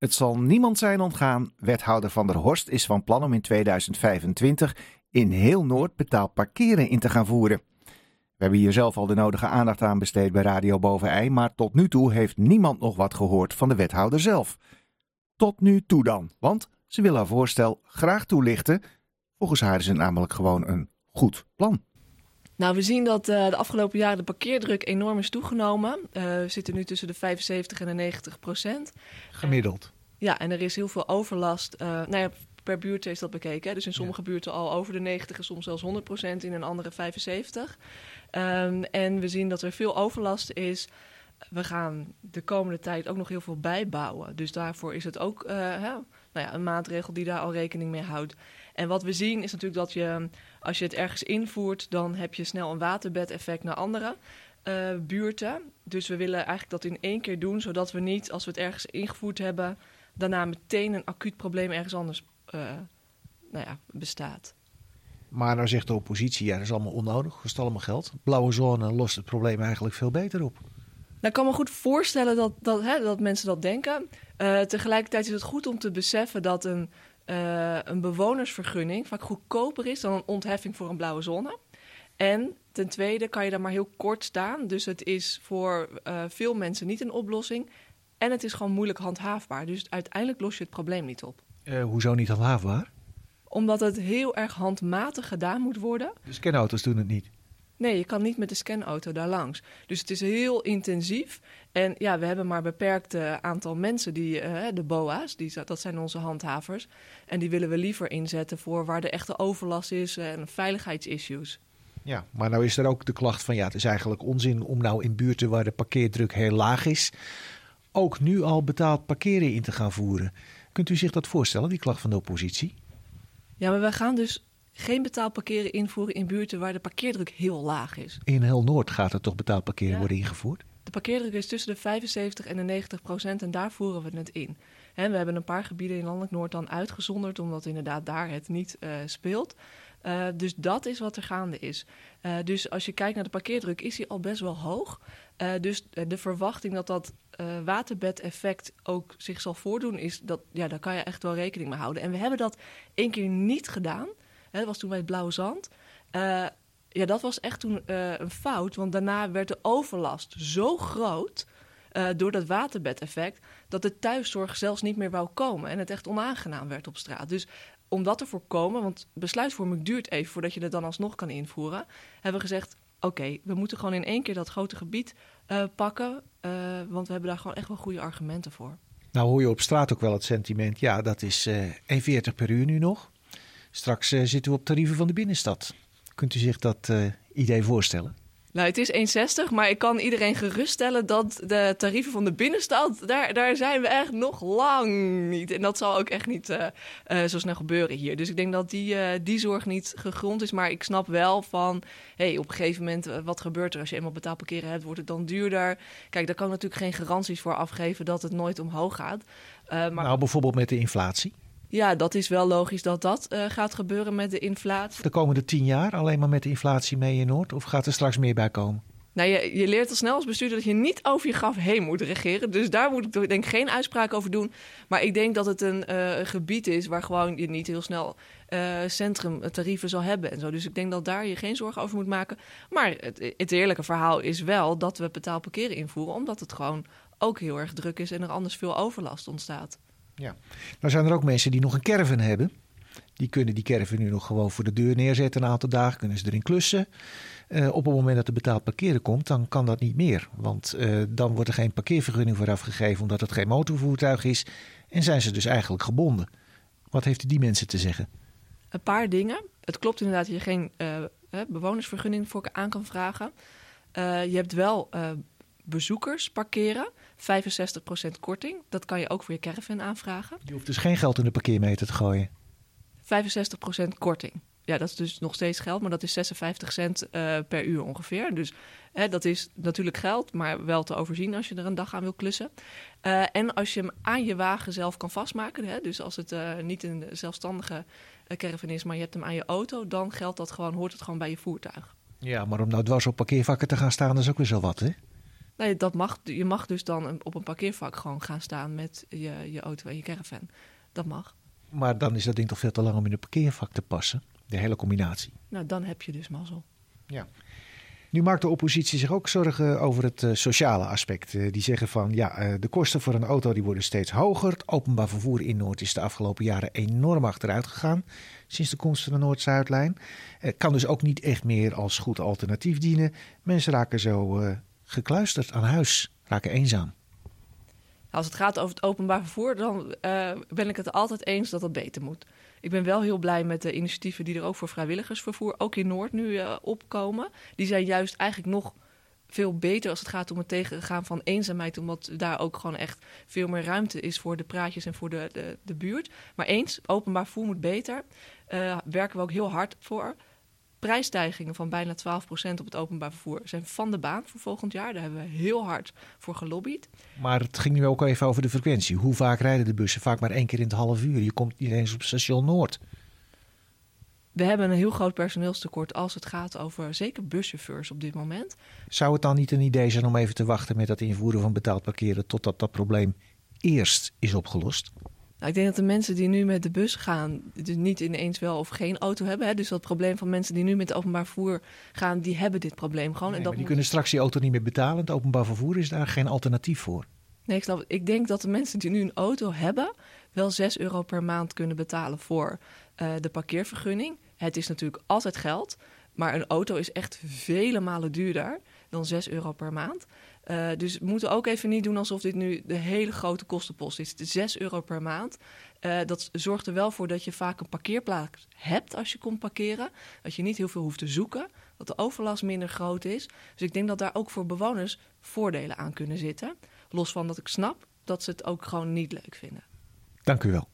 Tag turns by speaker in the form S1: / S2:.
S1: Het zal niemand zijn ontgaan. Wethouder Van der Horst is van plan om in 2025 in heel Noord betaald parkeren in te gaan voeren. We hebben hier zelf al de nodige aandacht aan besteed bij Radio Bovenij, maar tot nu toe heeft niemand nog wat gehoord van de wethouder zelf. Tot nu toe dan, want ze wil haar voorstel graag toelichten. Volgens haar is het namelijk gewoon een goed plan.
S2: Nou, we zien dat uh, de afgelopen jaren de parkeerdruk enorm is toegenomen. Uh, we zitten nu tussen de 75 en de 90 procent.
S3: Gemiddeld.
S2: Ja, en er is heel veel overlast. Uh, nou ja, per buurt is dat bekeken. Hè? Dus in sommige ja. buurten al over de 90 en soms zelfs 100 procent, in een andere 75. Um, en we zien dat er veel overlast is. We gaan de komende tijd ook nog heel veel bijbouwen. Dus daarvoor is het ook hè, nou ja, een maatregel die daar al rekening mee houdt. En wat we zien is natuurlijk dat je, als je het ergens invoert, dan heb je snel een waterbedeffect naar andere uh, buurten. Dus we willen eigenlijk dat in één keer doen, zodat we niet, als we het ergens ingevoerd hebben, daarna meteen een acuut probleem ergens anders uh, nou ja, bestaat.
S3: Maar nou zegt de oppositie, ja, dat is allemaal onnodig, kost allemaal geld. Blauwe zone lost het probleem eigenlijk veel beter op.
S2: Nou, ik kan me goed voorstellen dat, dat, hè, dat mensen dat denken. Uh, tegelijkertijd is het goed om te beseffen dat een uh, een bewonersvergunning vaak goedkoper is dan een ontheffing voor een blauwe zone. En ten tweede kan je daar maar heel kort staan. Dus het is voor uh, veel mensen niet een oplossing. En het is gewoon moeilijk handhaafbaar. Dus uiteindelijk los je het probleem niet op.
S3: Hoezo niet handhaafbaar?
S2: Omdat het heel erg handmatig gedaan moet worden.
S3: De scanauto's doen het niet.
S2: Nee, je kan niet met de scanauto daar langs. Dus het is heel intensief. En ja, we hebben maar een beperkt aantal mensen, die, uh, de BOA's, die, dat zijn onze handhavers. En die willen we liever inzetten voor waar de echte overlast is en veiligheidsissues.
S3: Ja, maar nou is er ook de klacht van ja, het is eigenlijk onzin om nou in buurten waar de parkeerdruk heel laag is, ook nu al betaald parkeren in te gaan voeren. Kunt u zich dat voorstellen, die klacht van de oppositie?
S2: Ja, maar we gaan dus geen betaald parkeren invoeren in buurten waar de parkeerdruk heel laag is.
S3: In heel Noord gaat er toch betaald parkeren ja. worden ingevoerd?
S2: De parkeerdruk is tussen de 75 en de 90 procent en daar voeren we het in. En we hebben een paar gebieden in Landelijk Noord dan uitgezonderd, omdat inderdaad daar het niet uh, speelt. Uh, dus dat is wat er gaande is. Uh, dus als je kijkt naar de parkeerdruk, is die al best wel hoog. dus de verwachting dat dat waterbedeffect ook zich zal voordoen, is dat, ja, daar kan je echt wel rekening mee houden. En we hebben dat één keer niet gedaan. Hè, dat was toen bij het Blauwe Zand. Uh, ja, dat was echt toen uh, een fout. Want daarna werd de overlast zo groot uh, door dat waterbedeffect... dat de thuiszorg zelfs niet meer wou komen. En het echt onaangenaam werd op straat. Dus om dat te voorkomen, want besluitvorming duurt even... voordat je het dan alsnog kan invoeren... hebben we gezegd, oké, we moeten gewoon in één keer dat grote gebied pakken... want we hebben daar gewoon echt wel goede argumenten voor.
S3: Nou hoor je op straat ook wel het sentiment... ja, dat is 1,40 per uur nu nog... Straks uh, zitten we op tarieven van de binnenstad. Kunt u zich dat uh, idee voorstellen?
S2: Nou, het is 1,60, maar ik kan iedereen geruststellen dat de tarieven van de binnenstad, daar, daar zijn we echt nog lang niet. En dat zal ook echt niet uh, uh, zo snel gebeuren hier. Dus ik denk dat die, uh, die zorg niet gegrond is. Maar ik snap wel van, hey, op een gegeven moment, wat gebeurt er als je eenmaal betaald parkeren hebt? Wordt het dan duurder? Kijk, daar kan ik natuurlijk geen garanties voor afgeven dat het nooit omhoog gaat.
S3: maar... Nou, bijvoorbeeld met de inflatie?
S2: Ja, dat is wel logisch dat dat uh, gaat gebeuren met de inflatie.
S3: De komende tien jaar alleen maar met de inflatie mee in Noord? Of gaat er straks meer bij komen?
S2: Nou, je, je leert al snel als bestuurder dat je niet over je graf heen moet regeren. Dus daar moet ik denk ik geen uitspraak over doen. Maar ik denk dat het een uh, gebied is waar gewoon je niet heel snel uh, centrumtarieven zal hebben en zo. Dus ik denk dat daar je geen zorgen over moet maken. Maar het, het eerlijke verhaal is wel dat we betaald parkeren invoeren, omdat het gewoon ook heel erg druk is en er anders veel overlast ontstaat.
S3: Ja. Nou zijn er ook mensen die nog een caravan hebben. Die kunnen die caravan nu nog gewoon voor de deur neerzetten een aantal dagen. Kunnen ze erin klussen. Uh, op het moment dat er betaald parkeren komt, dan kan dat niet meer. Want uh, dan wordt er geen parkeervergunning voor afgegeven omdat het geen motorvoertuig is. En zijn ze dus eigenlijk gebonden. Wat heeft die mensen te zeggen?
S2: Een paar dingen. Het klopt inderdaad dat je geen uh, bewonersvergunning voor aan kan vragen. je hebt wel bezoekers parkeren. 65% korting. Dat kan je ook voor je caravan aanvragen.
S3: Je hoeft dus geen geld in de parkeermeter te gooien.
S2: 65% korting. Ja, dat is dus nog steeds geld, maar dat is 56 cent uh, per uur ongeveer. Dus hè, dat is natuurlijk geld, maar wel te overzien als je er een dag aan wil klussen. Uh, en als je hem aan je wagen zelf kan vastmaken, hè, dus als het uh, niet een zelfstandige caravan is, maar je hebt hem aan je auto, dan geldt dat gewoon, hoort het gewoon bij je voertuig.
S3: Ja, maar om nou dwars op parkeervakken te gaan staan, is ook weer zo wat, hè?
S2: Nee, dat mag, je mag dus dan op een parkeervak gewoon gaan staan met je, je auto en je caravan. Dat mag.
S3: Maar dan is dat ding toch veel te lang om in een parkeervak te passen, de hele combinatie.
S2: Nou, dan heb je dus mazzel.
S3: Ja. Nu maakt de oppositie zich ook zorgen over het uh, sociale aspect. Uh, die zeggen van ja, uh, de kosten voor een auto die worden steeds hoger. Het openbaar vervoer in Noord is de afgelopen jaren enorm achteruit gegaan. Sinds de komst van de Noord-Zuidlijn. Het kan dus ook niet echt meer als goed alternatief dienen. Mensen raken zo gekluisterd aan huis, raken eenzaam.
S2: Als het gaat over het openbaar vervoer, dan ben ik het altijd eens dat het beter moet. Ik ben wel heel blij met de initiatieven die er ook voor vrijwilligersvervoer, ook in Noord, nu uh, opkomen. Die zijn juist eigenlijk nog veel beter als het gaat om het tegengaan van eenzaamheid. Omdat daar ook gewoon echt veel meer ruimte is voor de praatjes en voor de, de, de buurt. Maar eens, openbaar vervoer moet beter. Uh, werken we ook heel hard voor prijsstijgingen van bijna 12% op het openbaar vervoer zijn van de baan voor volgend jaar. Daar hebben we heel hard voor gelobbyd.
S3: Maar het ging nu ook even over de frequentie. Hoe vaak rijden de bussen? Vaak maar één keer in het half uur. Je komt niet eens op station Noord.
S2: We hebben een heel groot personeelstekort als het gaat over zeker buschauffeurs op dit moment.
S3: Zou het dan niet een idee zijn om even te wachten met dat invoeren van betaald parkeren totdat dat probleem eerst is opgelost?
S2: Nou, ik denk dat de mensen die nu met de bus gaan, dus niet ineens wel of geen auto hebben. Hè? Dus dat probleem van mensen die nu met het openbaar vervoer gaan, die hebben dit probleem gewoon.
S3: Nee,
S2: en dat
S3: die kunnen straks die auto niet meer betalen. Het openbaar vervoer is daar geen alternatief voor.
S2: Nee, ik snap Ik denk dat de mensen die nu een auto hebben, wel 6 euro per maand kunnen betalen voor uh, de parkeervergunning. Het is natuurlijk altijd geld, maar een auto is echt vele malen duurder dan 6 euro per maand. Uh, dus we moeten ook even niet doen alsof dit nu de hele grote kostenpost is. Het is 6 euro per maand. Uh, dat zorgt er wel voor dat je vaak een parkeerplaats hebt als je komt parkeren. Dat je niet heel veel hoeft te zoeken. Dat de overlast minder groot is. Dus ik denk dat daar ook voor bewoners voordelen aan kunnen zitten. Los van dat ik snap dat ze het ook gewoon niet leuk vinden.
S3: Dank u wel.